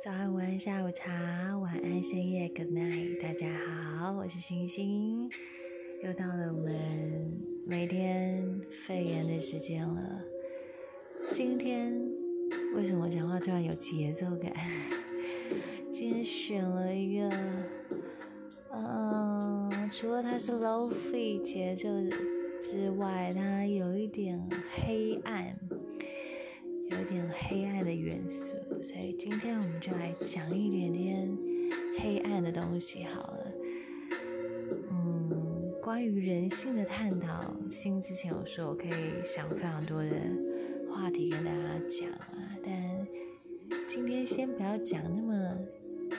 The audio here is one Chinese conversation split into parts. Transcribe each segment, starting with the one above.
早安、午安、下午茶，晚安、深夜，Good night，大家好，我是星星，又到了我们每天肺炎的时间了。今天为什么讲话突然有节奏感？今天选了一个，嗯，除了它是 low fee 节奏之外，它有一点黑暗。点黑暗的元素，所以今天我们就来讲一点点黑暗的东西好了。嗯，关于人性的探讨，新之前有说我可以想非常多的话题跟大家讲啊，但今天先不要讲那么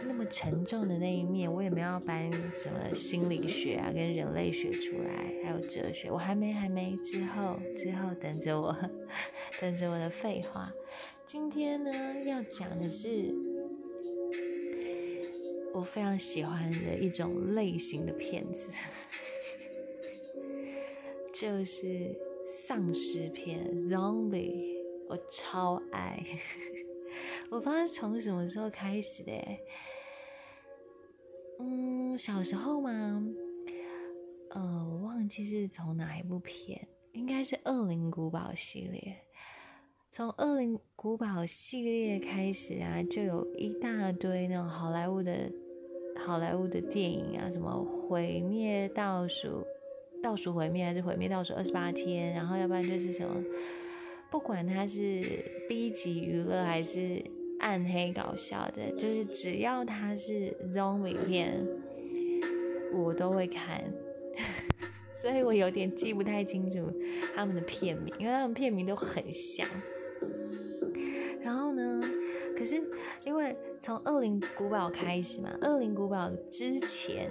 那么沉重的那一面，我也没有搬什么心理学啊跟人类学出来，还有哲学，我还没还没，之后之后等着我。等着我的废话。今天呢，要讲的是我非常喜欢的一种类型的片子，就是丧尸片 （zombie）。我超爱，我不知道是从什么时候开始的。嗯，小时候嘛，呃，我忘记是从哪一部片，应该是《恶灵古堡》系列。从《恶灵古堡》系列开始啊，就有一大堆那种好莱坞的好莱坞的电影啊，什么毁灭倒数、倒数毁灭还是毁灭倒数二十八天，然后要不然就是什么，不管它是 B 级娱乐还是暗黑搞笑的，就是只要它是 zombie 片，我都会看。所以我有点记不太清楚他们的片名，因为他们片名都很像。然后呢？可是因为从《恶灵古堡》开始嘛，《恶灵古堡》之前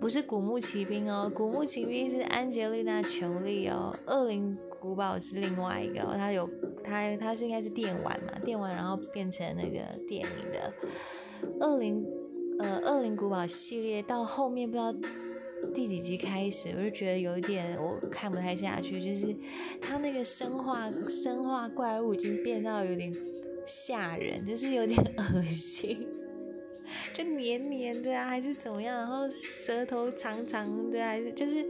不是《古墓奇兵》哦，《古墓奇兵》是安吉丽娜·琼丽哦，《恶灵古堡》是另外一个，它有它它是应该是电玩嘛，电玩然后变成那个电影的《恶灵》呃，《恶灵古堡》系列到后面不知道。第几集开始，我就觉得有一点我看不太下去，就是它那个生化生化怪物已经变到有点吓人，就是有点恶心，就黏黏的啊，还是怎么样？然后舌头长长的，还是就是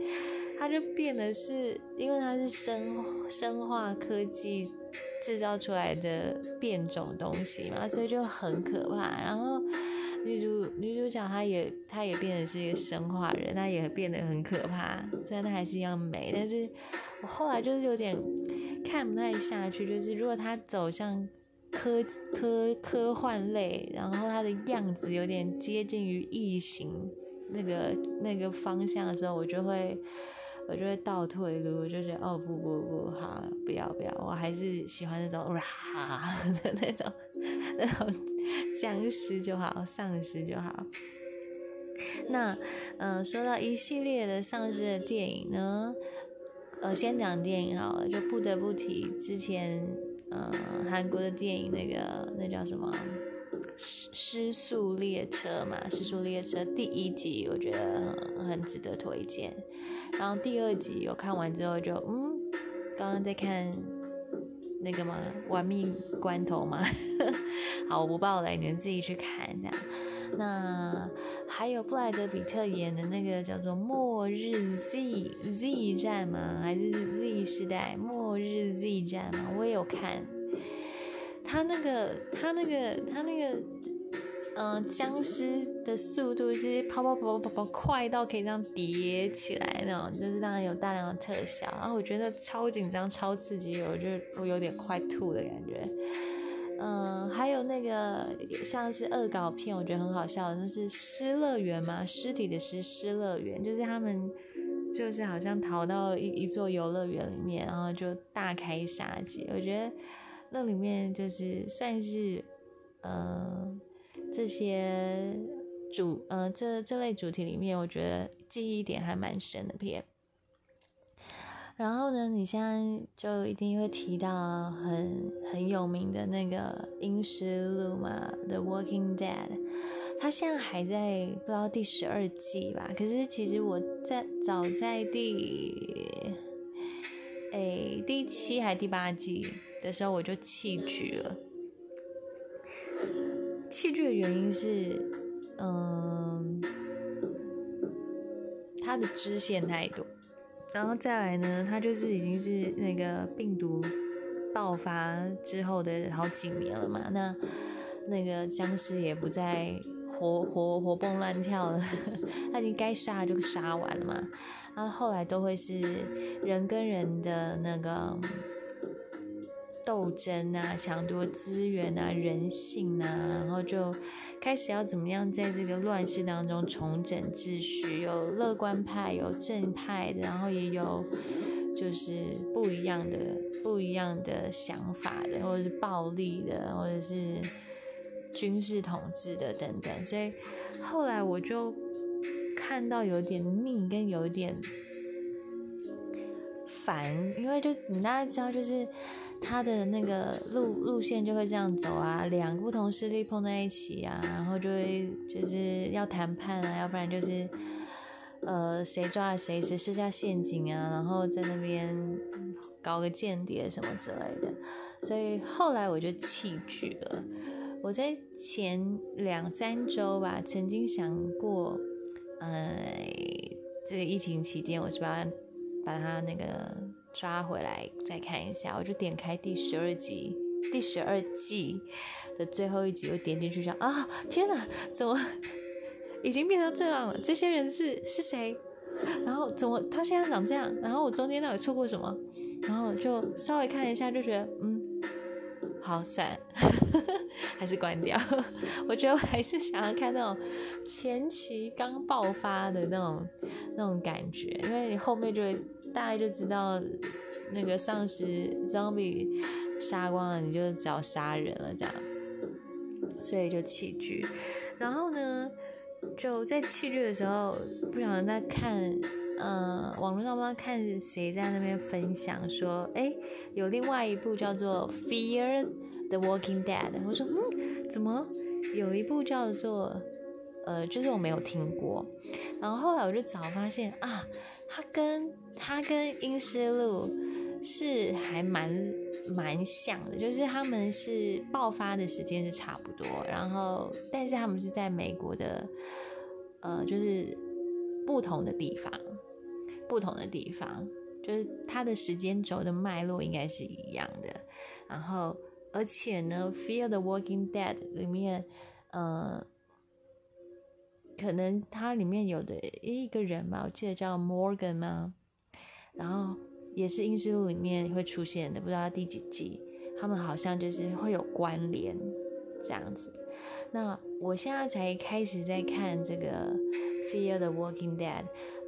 它就变得是因为它是生生化科技制造出来的变种东西嘛，所以就很可怕。然后。女主女主角她也她也变得是一个生化人，她也变得很可怕。虽然她还是一样美，但是我后来就是有点看不太下去。就是如果她走向科科科幻类，然后它的样子有点接近于异形那个那个方向的时候，我就会。我就会倒退路，我就觉得哦不不不，好不要不要，我还是喜欢那种哇 的那种那种僵尸就好，丧尸就好。那嗯，说到一系列的丧尸的电影呢，呃，先讲电影好了，就不得不提之前嗯韩国的电影那个那叫什么？失失速列车嘛，失速列车第一集我觉得很很值得推荐，然后第二集我看完之后就嗯，刚刚在看那个嘛？玩命关头嘛？好，我不爆了，你们自己去看这样。那还有布莱德比特演的那个叫做《末日 Z Z 战》吗？还是 Z 时代？末日 Z 战吗？我也有看。他那个，他那个，他那个，嗯，僵尸的速度是跑跑跑跑跑快到可以这样叠起来那种，就是当然有大量的特效，然后我觉得超紧张、超刺激，我就我有点快吐的感觉。嗯，还有那个像是恶搞片，我觉得很好笑的，就是《失乐园》嘛，尸体的尸，失乐园，就是他们就是好像逃到一一座游乐园里面，然后就大开杀戒，我觉得。那里面就是算是，呃，这些主，呃，这这类主题里面，我觉得记忆点还蛮深的片。然后呢，你现在就一定会提到很很有名的那个《阴尸路》嘛，《The Walking Dead》，它现在还在不知道第十二季吧？可是其实我在早在第，哎，第七还第八季。的时候我就弃剧了，弃剧的原因是，嗯，它的支线太多，然后再来呢，它就是已经是那个病毒爆发之后的好几年了嘛，那那个僵尸也不再活活活蹦乱跳了，他已经该杀就杀完了嘛，然后后来都会是人跟人的那个。斗争啊，抢夺资源啊，人性啊，然后就开始要怎么样在这个乱世当中重整秩序？有乐观派，有正派的，然后也有就是不一样的、不一样的想法的，或者是暴力的，或者是军事统治的等等。所以后来我就看到有点腻，跟有点烦，因为就你大家知道，就是。他的那个路路线就会这样走啊，两个不同势力碰在一起啊，然后就会就是要谈判啊，要不然就是呃谁抓了谁，谁设下陷阱啊，然后在那边搞个间谍什么之类的。所以后来我就弃剧了。我在前两三周吧，曾经想过，呃，这个疫情期间，我是把把它那个。抓回来再看一下，我就点开第十二集，第十二季的最后一集，我点进去想啊，天哪，怎么 已经变成这样了？这些人是是谁？然后怎么他现在长这样？然后我中间到底错过什么？然后就稍微看一下，就觉得嗯，好算，还是关掉。我觉得我还是想要看那种前期刚爆发的那种那种感觉，因为你后面就会。大概就知道那个丧尸 zombie 杀光了，你就找杀人了这样，所以就弃剧。然后呢，就在弃剧的时候，不晓得在看，呃，网络上不知道看谁在那边分享说，哎，有另外一部叫做《Fear the Walking Dead》。我说，嗯，怎么有一部叫做，呃，就是我没有听过。然后后来我就找发现啊。它跟它跟《阴尸路》是还蛮蛮像的，就是他们是爆发的时间是差不多，然后但是他们是在美国的，呃，就是不同的地方，不同的地方，就是它的时间轴的脉络应该是一样的。然后而且呢，《Fear the Walking Dead》里面，呃。可能它里面有的一个人吧，我记得叫 Morgan 吗？然后也是《英式录》里面会出现的，不知道第几集。他们好像就是会有关联这样子。那我现在才开始在看这个《Fear the Walking Dead》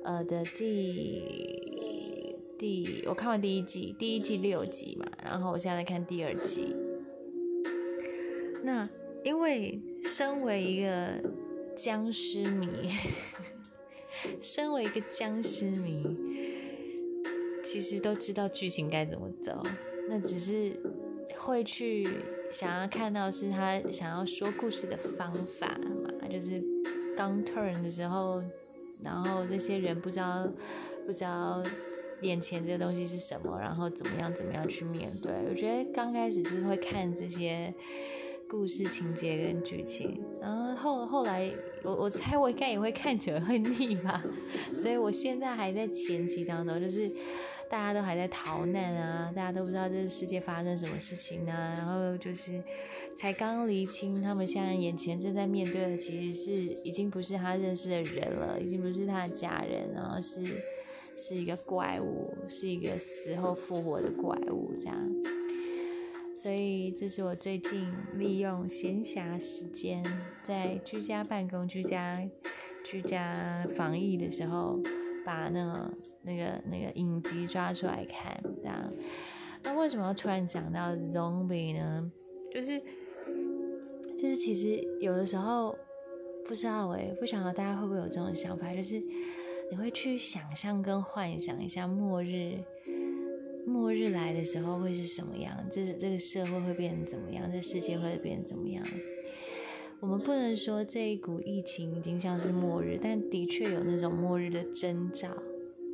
呃的第第，我看完第一季，第一季六集嘛，然后我现在在看第二季。那因为身为一个。僵尸迷，身为一个僵尸迷，其实都知道剧情该怎么走，那只是会去想要看到是他想要说故事的方法嘛，就是刚 turn 的时候，然后那些人不知道不知道眼前这个东西是什么，然后怎么样怎么样去面对。我觉得刚开始就是会看这些。故事情节跟剧情，然后后后来，我我猜我应该也会看久了会腻吧，所以我现在还在前期当中，就是大家都还在逃难啊，大家都不知道这世界发生什么事情啊，然后就是才刚厘清他们现在眼前正在面对的其实是已经不是他认识的人了，已经不是他的家人，然后是是一个怪物，是一个死后复活的怪物这样。所以，这是我最近利用闲暇时间，在居家办公、居家居家防疫的时候，把那个那个那个影集抓出来看。这样，那为什么要突然讲到 zombie 呢？就是就是，其实有的时候不知道哎，不晓得大家会不会有这种想法，就是你会去想象跟幻想一下末日。末日来的时候会是什么样？这这个社会会变成怎么样？这世界会变成怎么样？我们不能说这一股疫情已经像是末日，但的确有那种末日的征兆。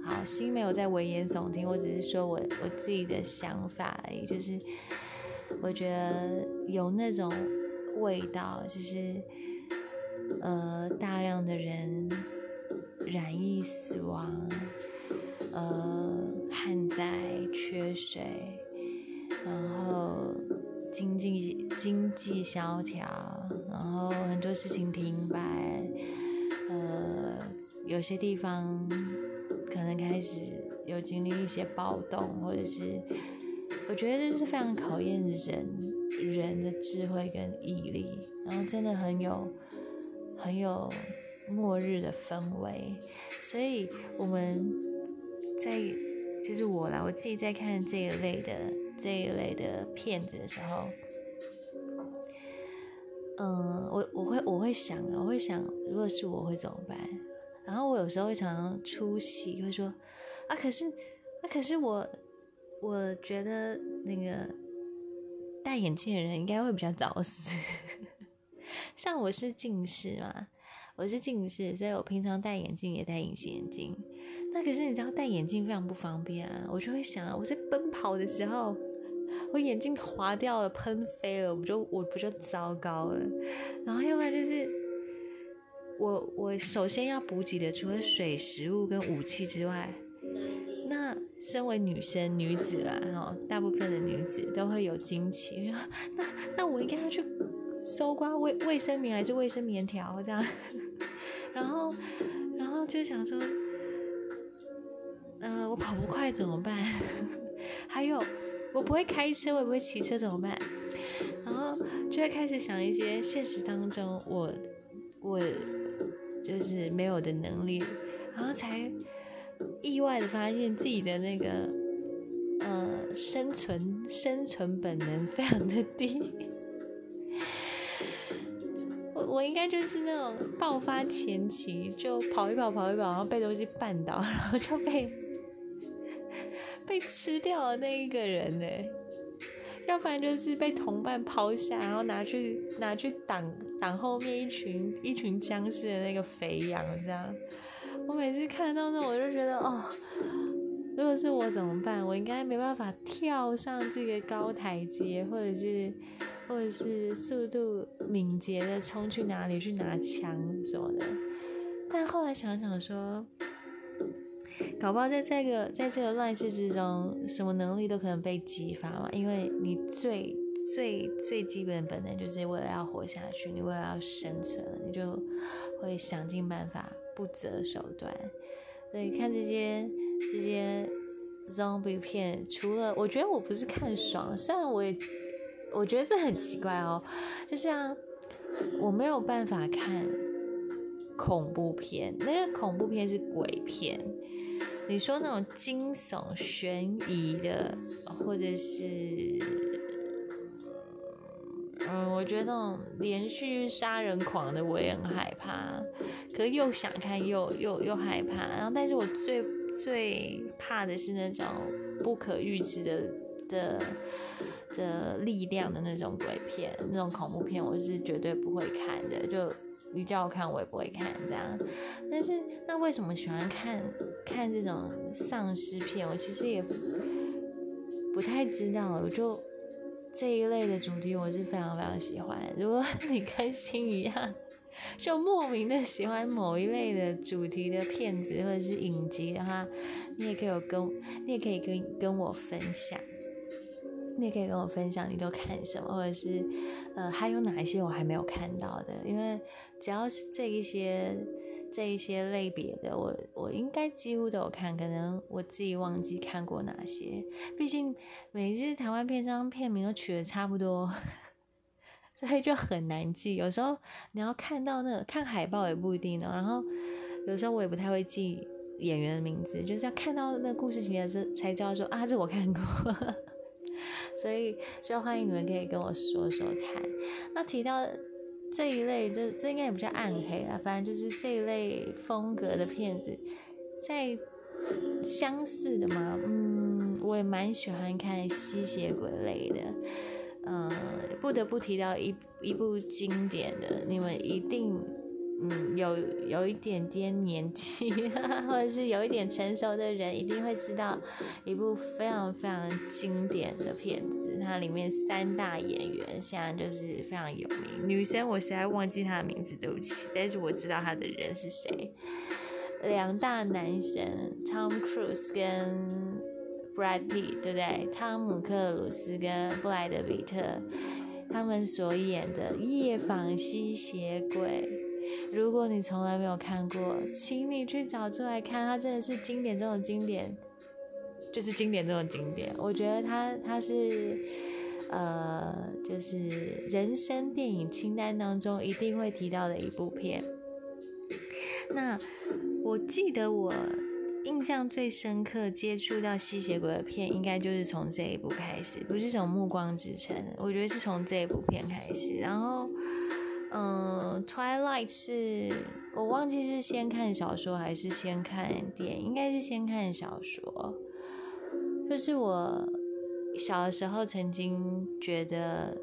好，心没有在危言耸听，我只是说我我自己的想法而已。就是我觉得有那种味道，就是呃大量的人染疫死亡，呃旱灾缺水，然后经济经济萧条，然后很多事情停摆，呃有些地方可能开始有经历一些暴动，或者是。我觉得这是非常考验人人的智慧跟毅力，然后真的很有很有末日的氛围，所以我们在就是我啦，我自己在看这一类的这一类的片子的时候，嗯，我我会我会想，我会想，如果是我会怎么办？然后我有时候会常常出席，会说啊，可是啊，可是我。我觉得那个戴眼镜的人应该会比较早死，像我是近视嘛，我是近视，所以我平常戴眼镜也戴隐形眼镜。那可是你知道戴眼镜非常不方便啊，我就会想，我在奔跑的时候，我眼镜滑掉了，喷飞了，我就我不就糟糕了？然后要不然就是我我首先要补给的，除了水、食物跟武器之外。那身为女生、女子啦，哈，大部分的女子都会有惊奇。那那我应该要去搜刮卫卫生棉还是卫生棉条这样？然后然后就想说，嗯，我跑不快怎么办？还有我不会开车，我也不会骑车怎么办？然后就会开始想一些现实当中我我就是没有的能力，然后才。意外的发现自己的那个呃生存生存本能非常的低，我我应该就是那种爆发前期就跑一跑跑一跑，然后被东西绊倒，然后就被 被吃掉的那一个人呢，要不然就是被同伴抛下，然后拿去拿去挡挡后面一群一群僵尸的那个肥羊这样。我每次看到那，我就觉得哦，如果是我怎么办？我应该没办法跳上这个高台阶，或者是，或者是速度敏捷的冲去哪里去拿枪什么的。但后来想想说，搞不好在这个在这个乱世之中，什么能力都可能被激发嘛。因为你最最最基本的本能就是为了要活下去，你为了要生存，你就会想尽办法。不择手段，所以看这些这些 zombie 片，除了我觉得我不是看爽，虽然我也我觉得这很奇怪哦，就像我没有办法看恐怖片，那个恐怖片是鬼片，你说那种惊悚悬疑的，或者是。嗯，我觉得那种连续杀人狂的我也很害怕，可是又想看又又又害怕。然后，但是我最最怕的是那种不可预知的的的力量的那种鬼片，那种恐怖片，我是绝对不会看的。就你叫我看，我也不会看这样。但是，那为什么喜欢看看这种丧尸片？我其实也不太知道。我就。这一类的主题我是非常非常喜欢。如果你跟心一样，就莫名的喜欢某一类的主题的片子或者是影集的话，你也可以跟，你也可以跟跟我分享，你也可以跟我分享你都看什么，或者是呃还有哪一些我还没有看到的，因为只要是这一些。这一些类别的，我我应该几乎都有看，可能我自己忘记看过哪些。毕竟每一次台湾片商片名都取的差不多，所以就很难记。有时候你要看到那个看海报也不一定呢。然后有时候我也不太会记演员的名字，就是要看到那故事情节这才知道说啊，这我看过。所以就欢迎你们可以跟我说说看。那提到。这一类，这这应该也不叫暗黑啦，反正就是这一类风格的片子，在相似的嘛，嗯，我也蛮喜欢看吸血鬼类的，嗯，不得不提到一一部经典的，你们一定嗯，有有一点点年纪，或者是有一点成熟的人，一定会知道一部非常非常经典的片子。它里面三大演员现在就是非常有名。女生我实在忘记她的名字，对不起，但是我知道她的人是谁。两大男神，Tom Cruise 跟 Brad Pitt，对不对？汤姆克鲁斯跟布莱德比特，他们所演的《夜访吸血鬼》。如果你从来没有看过，请你去找出来看，它真的是经典中的经典，就是经典中的经典。我觉得它它是，呃，就是人生电影清单当中一定会提到的一部片。那我记得我印象最深刻接触到吸血鬼的片，应该就是从这一部开始，不是从《暮光之城》，我觉得是从这一部片开始，然后。嗯，Twilight 是我忘记是先看小说还是先看电影，应该是先看小说。就是我小的时候曾经觉得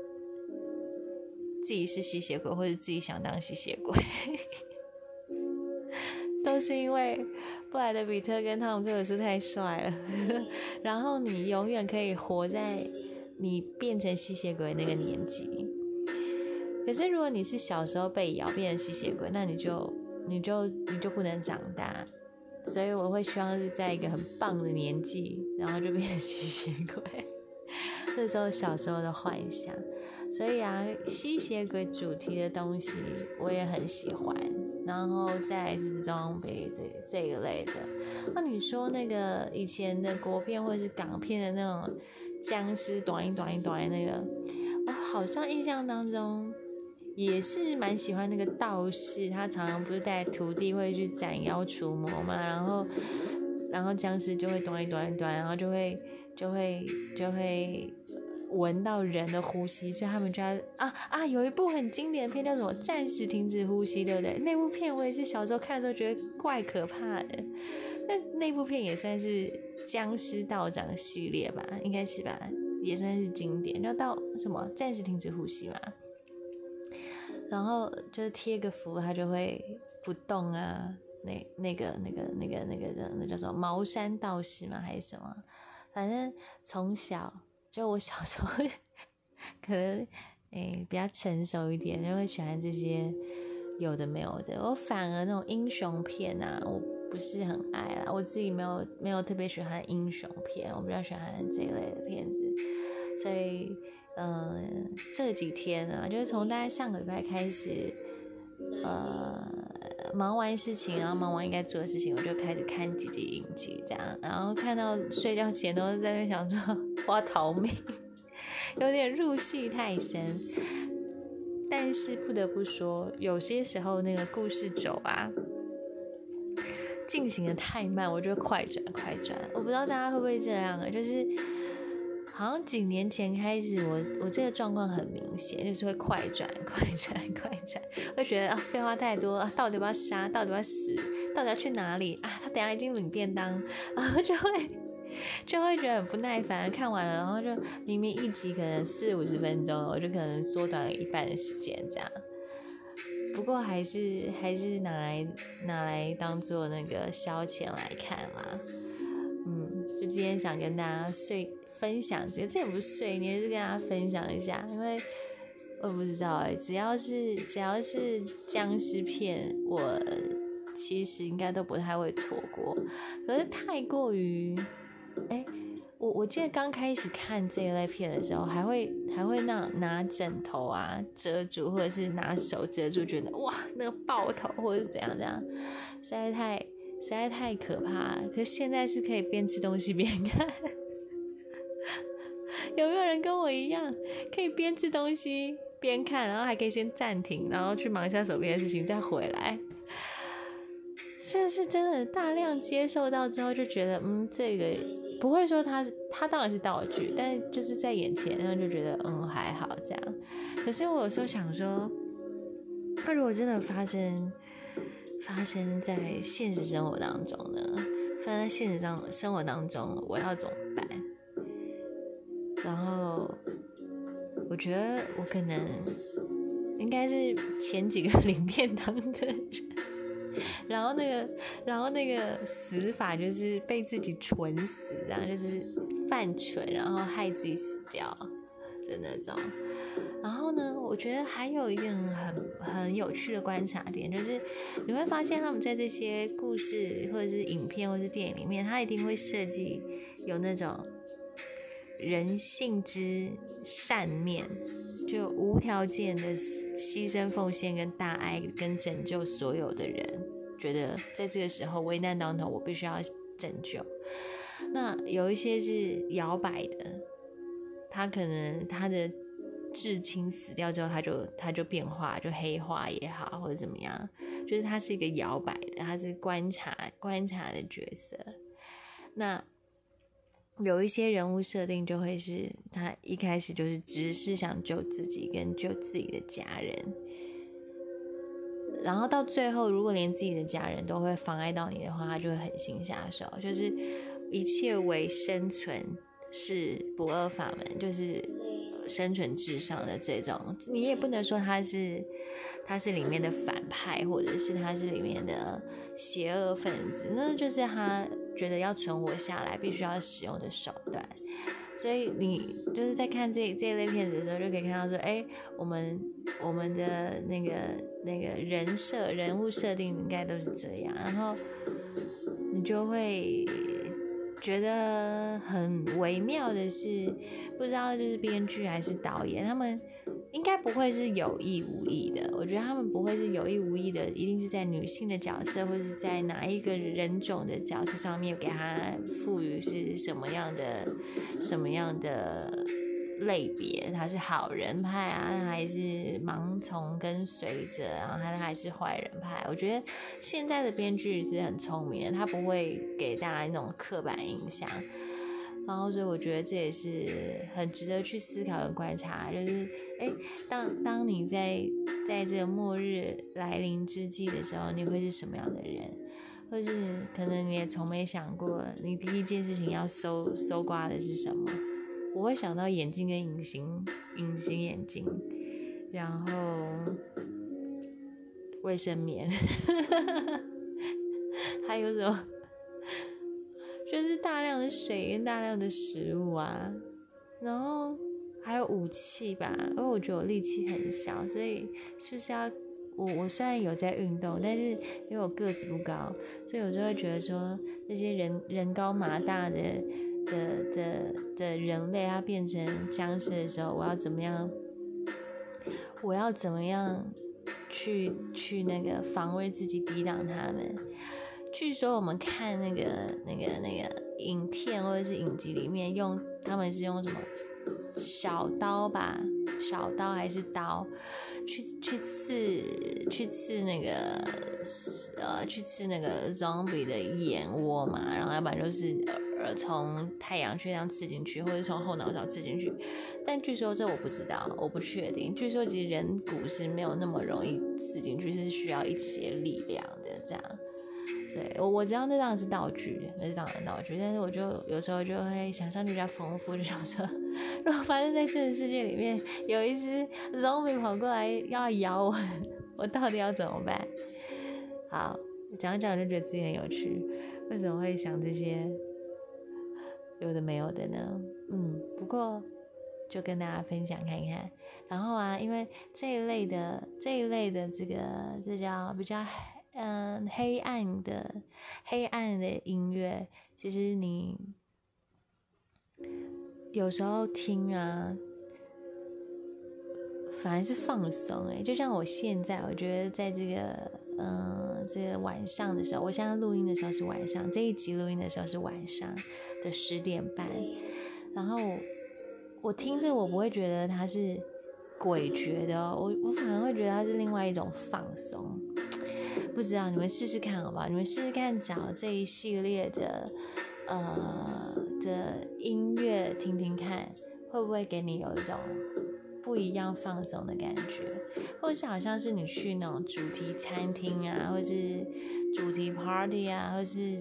自己是吸血鬼，或者自己想当吸血鬼，都是因为布莱德比特跟汤姆克鲁斯太帅了。然后你永远可以活在你变成吸血鬼那个年纪。可是，如果你是小时候被咬变成吸血鬼，那你就你就你就不能长大。所以我会希望是在一个很棒的年纪，然后就变成吸血鬼。那时候小时候的幻想。所以啊，吸血鬼主题的东西我也很喜欢。然后再是装备这这一类的。那你说那个以前的国片或者是港片的那种僵尸短一短一短的那个，我好像印象当中。也是蛮喜欢那个道士，他常常不是带徒弟会去斩妖除魔嘛，然后，然后僵尸就会端一端一端，然后就会就会就会闻到人的呼吸，所以他们就要啊啊，有一部很经典的片叫什么《暂时停止呼吸》，对不对？那部片我也是小时候看的时候觉得怪可怕的，那那部片也算是僵尸道长系列吧，应该是吧，也算是经典。要到什么暂时停止呼吸嘛？然后就是贴个符，它就会不动啊。那那个那个那个那个那叫什么茅山道士吗？还是什么？反正从小就我小时候可能诶比较成熟一点，就会喜欢这些有的没有的。我反而那种英雄片啊，我不是很爱啦。我自己没有没有特别喜欢英雄片，我比较喜欢这一类的片子，所以。嗯，这几天啊，就是从大概上个礼拜开始，呃，忙完事情，然后忙完应该做的事情，我就开始看几集影集，这样，然后看到睡觉前都在那想说 我要逃命，有点入戏太深。但是不得不说，有些时候那个故事轴啊，进行的太慢，我就快转快转。我不知道大家会不会这样啊，就是。好像几年前开始，我我这个状况很明显，就是会快转、快转、快转，会觉得啊废话太多，到底要不要杀？到底要死？到底要去哪里啊？他等下已经领便当，然后就会就会觉得很不耐烦。看完了，然后就明明一集可能四五十分钟，我就可能缩短了一半的时间这样。不过还是还是拿来拿来当做那个消遣来看啦。嗯，就今天想跟大家睡。分享这，这也不是碎，你也是跟大家分享一下，因为我不知道哎，只要是只要是僵尸片，我其实应该都不太会错过。可是太过于，哎，我我记得刚开始看这一类片的时候，还会还会那拿枕头啊遮住，或者是拿手遮住，觉得哇那个爆头或者是怎样怎样，实在太实在太可怕。可是现在是可以边吃东西边看。有没有人跟我一样，可以边吃东西边看，然后还可以先暂停，然后去忙一下手边的事情再回来？是不是真的大量接受到之后就觉得，嗯，这个不会说它它当然是道具，但就是在眼前，然后就觉得嗯还好这样。可是我有时候想说，那如果真的发生发生在现实生活当中呢？发生在现实当生活当中，我要怎么？然后，我觉得我可能应该是前几个 领便当的人，然后那个，然后那个死法就是被自己蠢死，然后就是犯蠢，然后害自己死掉的那种。然后呢，我觉得还有一个很很有趣的观察点，就是你会发现他们在这些故事或者是影片或者是电影里面，他一定会设计有那种人性之善面，就无条件的牺牲奉献跟大爱跟拯救所有的人，觉得在这个时候危难当头，我必须要拯救。那有一些是摇摆的，他可能他的。至亲死掉之后，他就他就变化，就黑化也好，或者怎么样，就是他是一个摇摆的，他是观察观察的角色。那有一些人物设定就会是他一开始就是只是想救自己跟救自己的家人，然后到最后，如果连自己的家人都会妨碍到你的话，他就会狠心下手，就是一切为生存是不二法门，就是。生存至上的这种，你也不能说他是他是里面的反派，或者是他是里面的邪恶分子，那就是他觉得要存活下来必须要使用的手段。所以你就是在看这这一类片子的时候，就可以看到说，哎，我们我们的那个那个人设人物设定应该都是这样，然后你就会。觉得很微妙的是，不知道就是编剧还是导演，他们应该不会是有意无意的。我觉得他们不会是有意无意的，一定是在女性的角色或者是在哪一个人种的角色上面给他赋予是什么样的什么样的。类别，他是好人派啊，还是盲从跟随者，然后他还是坏人派？我觉得现在的编剧是很聪明的，他不会给大家那种刻板印象。然后，所以我觉得这也是很值得去思考和观察。就是，哎，当当你在在这个末日来临之际的时候，你会是什么样的人？或是可能你也从没想过，你第一件事情要搜搜刮的是什么？我会想到眼镜跟隐形隐形眼镜，然后卫生棉，还有什么？就是大量的水跟大量的食物啊，然后还有武器吧。因为我觉得我力气很小，所以是不是要我？我虽然有在运动，但是因为我个子不高，所以有时候会觉得说那些人人高马大的。的的的人类，他变成僵尸的时候，我要怎么样？我要怎么样去去那个防卫自己，抵挡他们？据说我们看那个那个那个影片或者是影集里面，用他们是用什么小刀吧？小刀还是刀？去去刺去刺那个呃去刺那个 zombie 的眼窝嘛？然后要不然就是呃。从太阳穴这样刺进去，或者从后脑勺刺进去，但据说这我不知道，我不确定。据说其实人骨是没有那么容易刺进去，是需要一些力量的。这样，对我我知道那当然是道具，那是当然道具。但是我就有时候就会想象力比较丰富，就想说，如果发生在现实世界里面，有一只 zombie 跑过来要咬我，我到底要怎么办？好，讲讲就觉得自己很有趣，为什么会想这些？有的没有的呢，嗯，不过就跟大家分享看一看。然后啊，因为这一类的这一类的这个这叫比较嗯黑暗的黑暗的音乐，其实你有时候听啊，反而是放松诶，就像我现在，我觉得在这个。嗯，这个晚上的时候，我现在录音的时候是晚上，这一集录音的时候是晚上的十点半。然后我听着，我不会觉得它是诡谲的，我我反而会觉得它是另外一种放松。不知道你们试试看好不好？你们试试看找这一系列的呃的音乐听听看，会不会给你有一种。不一样放松的感觉，或是好像是你去那种主题餐厅啊，或是主题 party 啊，或是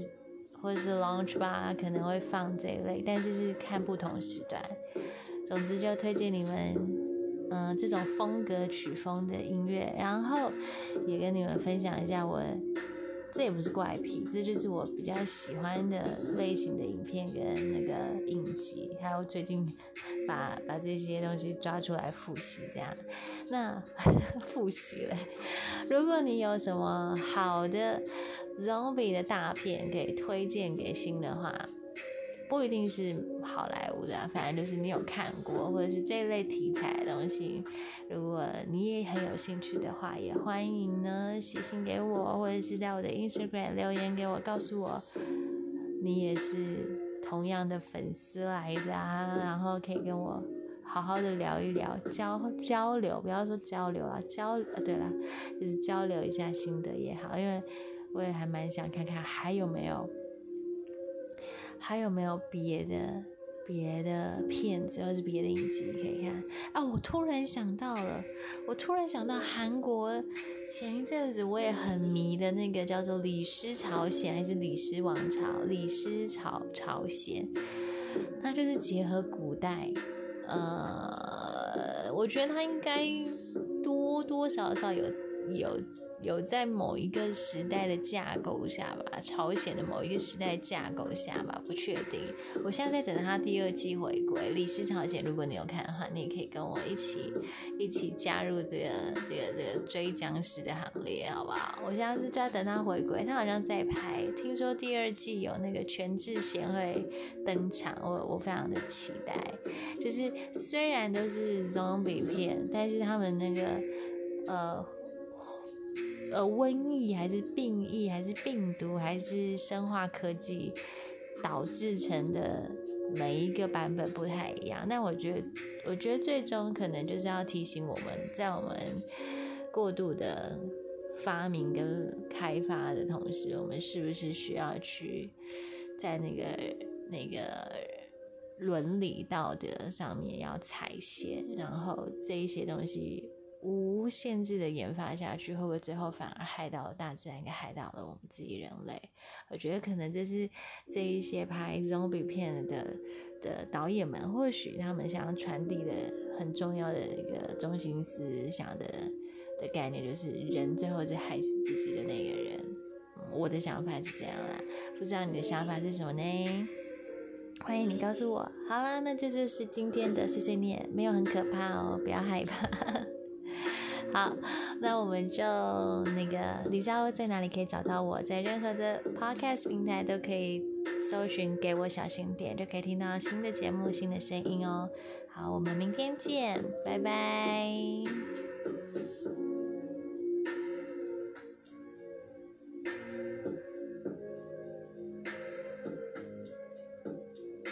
或者是 lounge bar 可能会放这一类，但是是看不同时段。总之就推荐你们嗯，这种风格曲风的音乐，然后也跟你们分享一下我。这也不是怪癖，这就是我比较喜欢的类型的影片跟那个影集，还有最近把把这些东西抓出来复习这样。那 复习了，如果你有什么好的 zombie 的大片可以推荐给新的话。不一定是好莱坞的，反正就是你有看过，或者是这类题材的东西，如果你也很有兴趣的话，也欢迎呢写信给我，或者是在我的 Instagram 留言给我，告诉我你也是同样的粉丝来着，然后可以跟我好好的聊一聊，交交流，不要说交流啊，交呃对了，就是交流一下心得也好，因为我也还蛮想看看还有没有。还有没有别的别的片子，或是别的影集可以看啊？我突然想到了，我突然想到韩国前一阵子我也很迷的那个叫做《李师朝鲜》还是《李师王朝》？《李师朝朝鲜》，那就是结合古代，呃，我觉得它应该多多少少有有。有在某一个时代的架构下吧，朝鲜的某一个时代架构下吧，不确定。我现在在等他第二季回归《李氏朝鲜》，如果你有看的话，你也可以跟我一起一起加入这个这个这个追僵尸的行列，好不好？我现在是就在等他回归，他好像在拍，听说第二季有那个全智贤会登场，我我非常的期待。就是虽然都是 zombie 片，但是他们那个呃。呃，瘟疫还是病疫，还是病毒，还是生化科技导致成的每一个版本不太一样。那我觉得，我觉得最终可能就是要提醒我们在我们过度的发明跟开发的同时，我们是不是需要去在那个那个伦理道德上面要踩线，然后这一些东西。无限制的研发下去，会不会最后反而害到了大自然，给害到了我们自己人类？我觉得可能这是这一些拍 zombie 片的的导演们，或许他们想要传递的很重要的一个中心思想的的概念，就是人最后是害死自己的那个人。我的想法是这样啦，不知道你的想法是什么呢？欢迎你告诉我。好啦，那这就是今天的碎碎念，没有很可怕哦，不要害怕。好，那我们就那个李佳在哪里可以找到我？在任何的 podcast 平台都可以搜寻“给我小心点”，就可以听到新的节目、新的声音哦。好，我们明天见，拜拜。